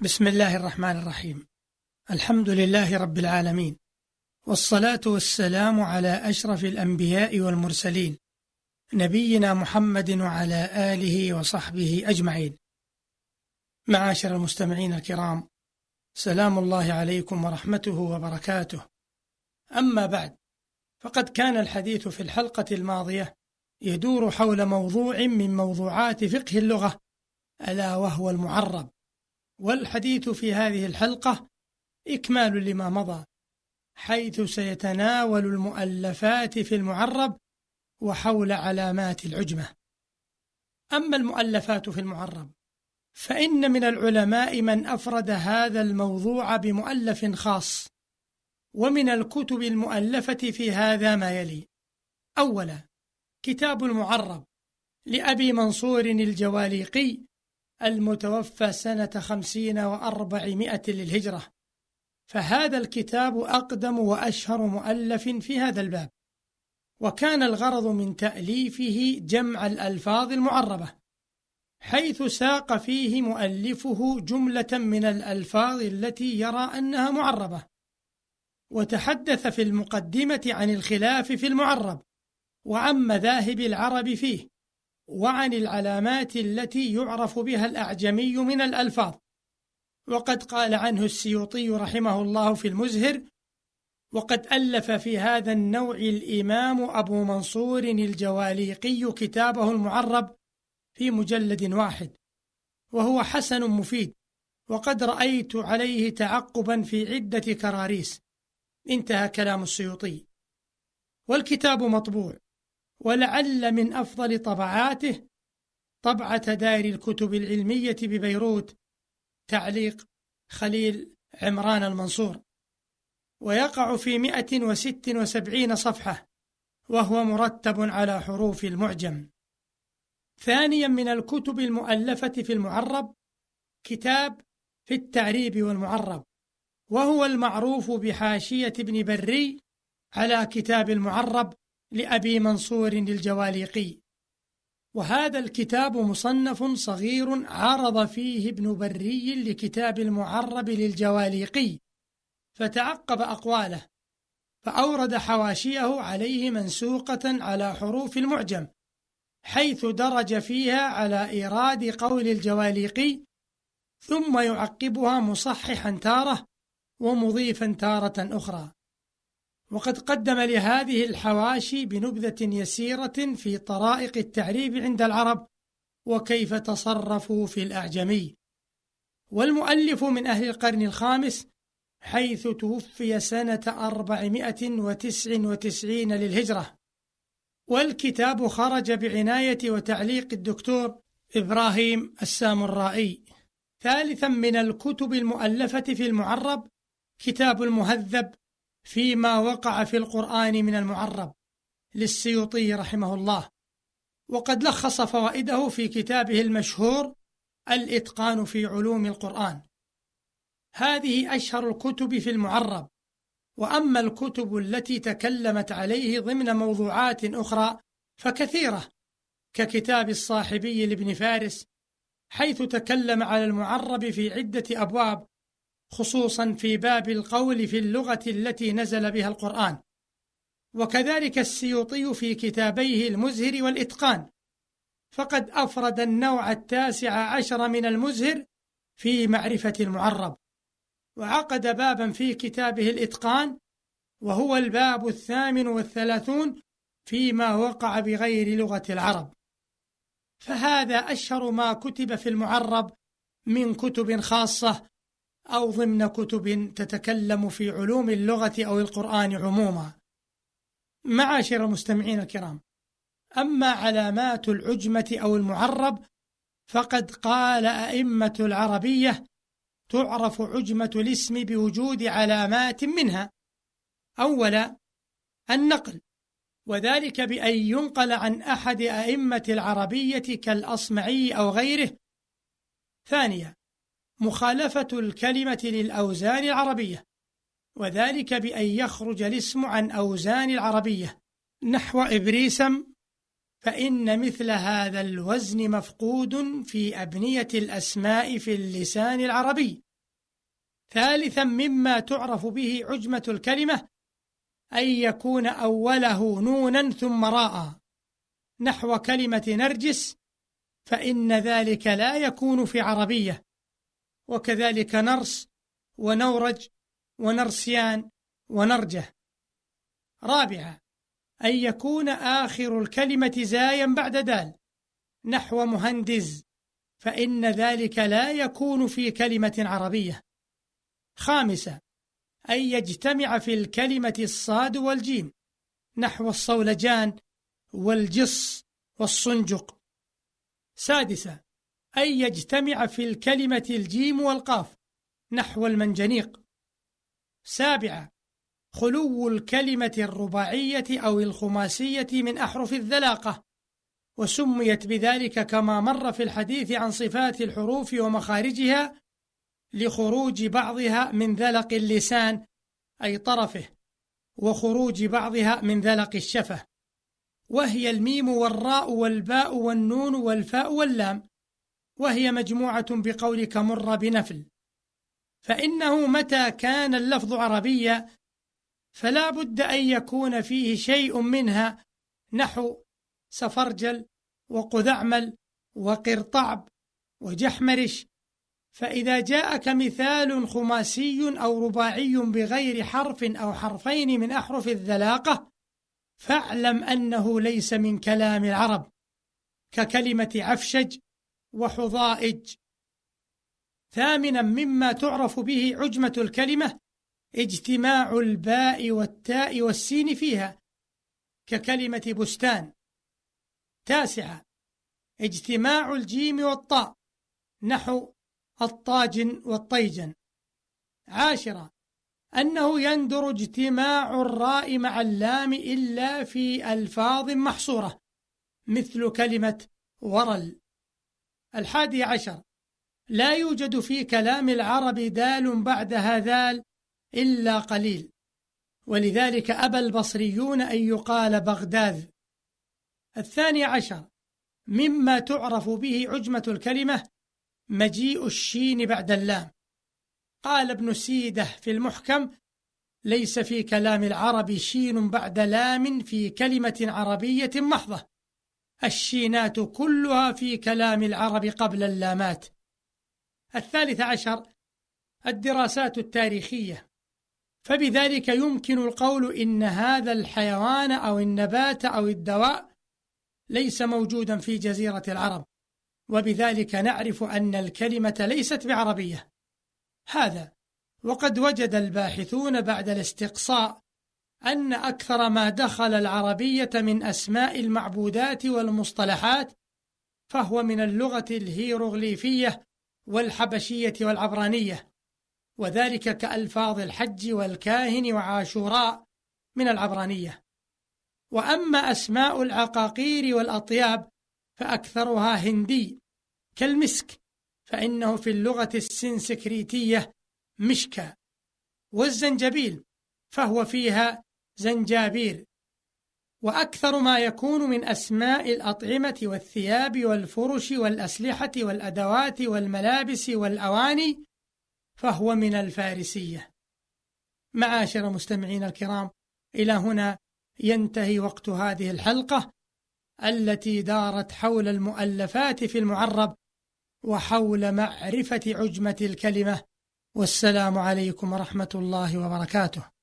بسم الله الرحمن الرحيم. الحمد لله رب العالمين. والصلاة والسلام على أشرف الأنبياء والمرسلين نبينا محمد وعلى آله وصحبه أجمعين. معاشر المستمعين الكرام سلام الله عليكم ورحمته وبركاته. أما بعد فقد كان الحديث في الحلقة الماضية يدور حول موضوع من موضوعات فقه اللغة ألا وهو المعرب. والحديث في هذه الحلقة إكمال لما مضى حيث سيتناول المؤلفات في المعرب وحول علامات العجمة. أما المؤلفات في المعرب فإن من العلماء من أفرد هذا الموضوع بمؤلف خاص ومن الكتب المؤلفة في هذا ما يلي. أولا كتاب المعرب لأبي منصور الجواليقي المتوفى سنة خمسين وأربعمائة للهجرة. فهذا الكتاب أقدم وأشهر مؤلف في هذا الباب. وكان الغرض من تأليفه جمع الألفاظ المعربة حيث ساق فيه مؤلفه جملة من الألفاظ التي يرى أنها معربة. وتحدث في المقدمة عن الخلاف في المعرب وعن مذاهب العرب فيه. وعن العلامات التي يعرف بها الأعجمي من الألفاظ. وقد قال عنه السيوطي رحمه الله في المزهر وقد ألف في هذا النوع الإمام أبو منصور الجواليقي كتابه المعرب في مجلد واحد وهو حسن مفيد وقد رأيت عليه تعقبا في عدة كراريس انتهى كلام السيوطي. والكتاب مطبوع. ولعل من أفضل طبعاته طبعة دار الكتب العلمية ببيروت تعليق خليل عمران المنصور. ويقع في مئة وست وسبعين صفحة وهو مرتب على حروف المعجم. ثانيا من الكتب المؤلفة في المعرب كتاب في التعريب والمعرب وهو المعروف بحاشية ابن بري على كتاب المعرب لأبي منصور الجواليقي. وهذا الكتاب مصنف صغير عرض فيه ابن بري لكتاب المعرب للجواليقي فتعقب أقواله فأورد حواشيه عليه منسوقة على حروف المعجم حيث درج فيها على إيراد قول الجواليقي ثم يعقبها مصححا تارة ومضيفا تارة أخرى. وقد قدم لهذه الحواشي بنبذة يسيرة في طرائق التعريف عند العرب وكيف تصرفوا في الأعجمي. والمؤلف من أهل القرن الخامس حيث توفي سنة أربعمائة وتسع وتسعين للهجرة. والكتاب خرج بعناية وتعليق الدكتور إبراهيم السامرائي. ثالثا من الكتب المؤلفة في المعرب كتاب المهذب فيما وقع في القرآن من المعرب للسيوطي رحمه الله. وقد لخص فوائده في كتابه المشهور الإتقان في علوم القرآن. هذه أشهر الكتب في المعرب وأما الكتب التي تكلمت عليه ضمن موضوعات أخرى فكثيرة ككتاب الصاحبي لابن فارس حيث تكلم على المعرب في عدة أبواب خصوصا في باب القول في اللغة التي نزل بها القرآن. وكذلك السيوطي في كتابيه المزهر والإتقان. فقد أفرد النوع التاسع عشر من المزهر في معرفة المعرب. وعقد بابا في كتابه الإتقان وهو الباب الثامن والثلاثون فيما وقع بغير لغة العرب. فهذا أشهر ما كتب في المعرب من كتب خاصة أو ضمن كتب تتكلم في علوم اللغة أو القرآن عموما. معاشر المستمعين الكرام أما علامات العجمة أو المعرب فقد قال أئمة العربية تعرف عجمة الاسم بوجود علامات منها. أولا النقل وذلك بأن ينقل عن أحد أئمة العربية كالأصمعي أو غيره. ثانيا مخالفة الكلمة للأوزان العربية وذلك بأن يخرج الاسم عن أوزان العربية. نحو إبريسم فإن مثل هذا الوزن مفقود في أبنية الأسماء في اللسان العربي. ثالثا مما تعرف به عجمة الكلمة أن يكون أوله نونا ثم راء. نحو كلمة نرجس فإن ذلك لا يكون في عربية. وكذلك نرس ونورج ونرسيان ونرجه. رابعا أن يكون آخر الكلمة زايا بعد دال نحو مهندز فإن ذلك لا يكون في كلمة عربية. خامسا أن يجتمع في الكلمة الصاد والجيم نحو الصولجان والجص والصنجق. سادسا أن يجتمع في الكلمة الجيم والقاف نحو المنجنيق. سابعا خلو الكلمة الرباعية أو الخماسية من أحرف الذلاقة وسميت بذلك كما مر في الحديث عن صفات الحروف ومخارجها لخروج بعضها من ذلق اللسان أي طرفه وخروج بعضها من ذلق الشفة. وهي الميم والراء والباء والنون والفاء واللام. وهي مجموعة بقولك مر بنفل. فإنه متى كان اللفظ عربيا فلا بد أن يكون فيه شيء منها نحو سفرجل وقذعمل وقرطعب وجحمرش. فإذا جاءك مثال خماسي أو رباعي بغير حرف أو حرفين من أحرف الذلاقة فاعلم أنه ليس من كلام العرب ككلمة عفشج وحضائج ثامنا مما تعرف به عجمة الكلمة اجتماع الباء والتاء والسين فيها ككلمة بستان. تاسعة اجتماع الجيم والطاء نحو الطاجن والطيجن. عاشرة أنه يندر اجتماع الراء مع اللام إلا في ألفاظ محصورة مثل كلمة ورل. الحادي عشر. لا يوجد في كلام العرب دال بعدها ذال إلا قليل. ولذلك أبى البصريون أن يقال بغداد. الثاني عشر. مما تعرف به عجمة الكلمة مجيء الشين بعد اللام. قال ابن سيدة في المحكم ليس في كلام العرب شين بعد لام في كلمة عربية محضة. الشينات كلها في كلام العرب قبل اللامات. الثالث عشر الدراسات التاريخية. فبذلك يمكن القول إن هذا الحيوان أو النبات أو الدواء ليس موجودا في جزيرة العرب. وبذلك نعرف أن الكلمة ليست بعربية. هذا وقد وجد الباحثون بعد الاستقصاء أن أكثر ما دخل العربية من أسماء المعبودات والمصطلحات فهو من اللغة الهيروغليفية والحبشية والعبرانية وذلك كألفاظ الحج والكاهن وعاشوراء من العبرانية. وأما أسماء العقاقير والأطياب فأكثرها هندي كالمسك فإنه في اللغة السنسكريتية مشكا. والزنجبيل فهو فيها زنجابير وأكثر ما يكون من أسماء الأطعمة والثياب والفرش والأسلحة والأدوات والملابس والأواني فهو من الفارسية. معاشر مستمعين الكرام إلى هنا ينتهي وقت هذه الحلقة التي دارت حول المؤلفات في المعرب وحول معرفة عجمة الكلمة. والسلام عليكم ورحمة الله وبركاته.